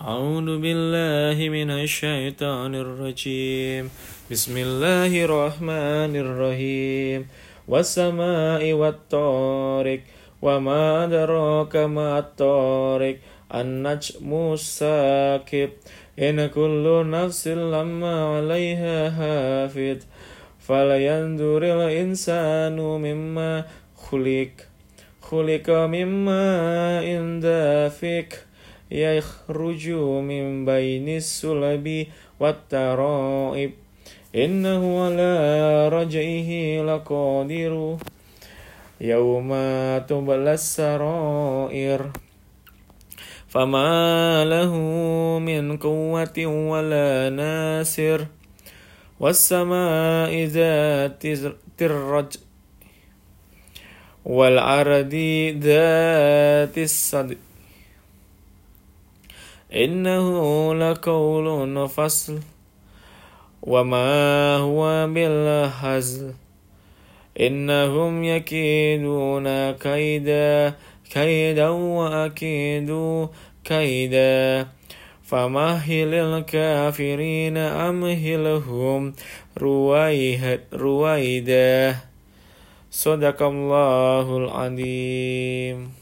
أعوذ بالله من الشيطان الرجيم. بسم الله الرحمن الرحيم. والسماء والطارق وما أدراك ما الطارق. النجم الساكب إن كل نفس لما عليها حافظ. فلينظر الإنسان مما خلق. خلق مما إن دافك يخرج من بين السلب والترائب. إنه على رجعه لقادر يوم تبلى السرائر. فما له من قوة ولا ناصر. والسماء ذات الرج والعرض ذات الصدق إنه لقول فصل وما هو بالهزل. إنهم يكيدون كيدا كيدا وأكيد كيدا. فمهل الكافرين أمهلهم رويدا. صدق الله العظيم.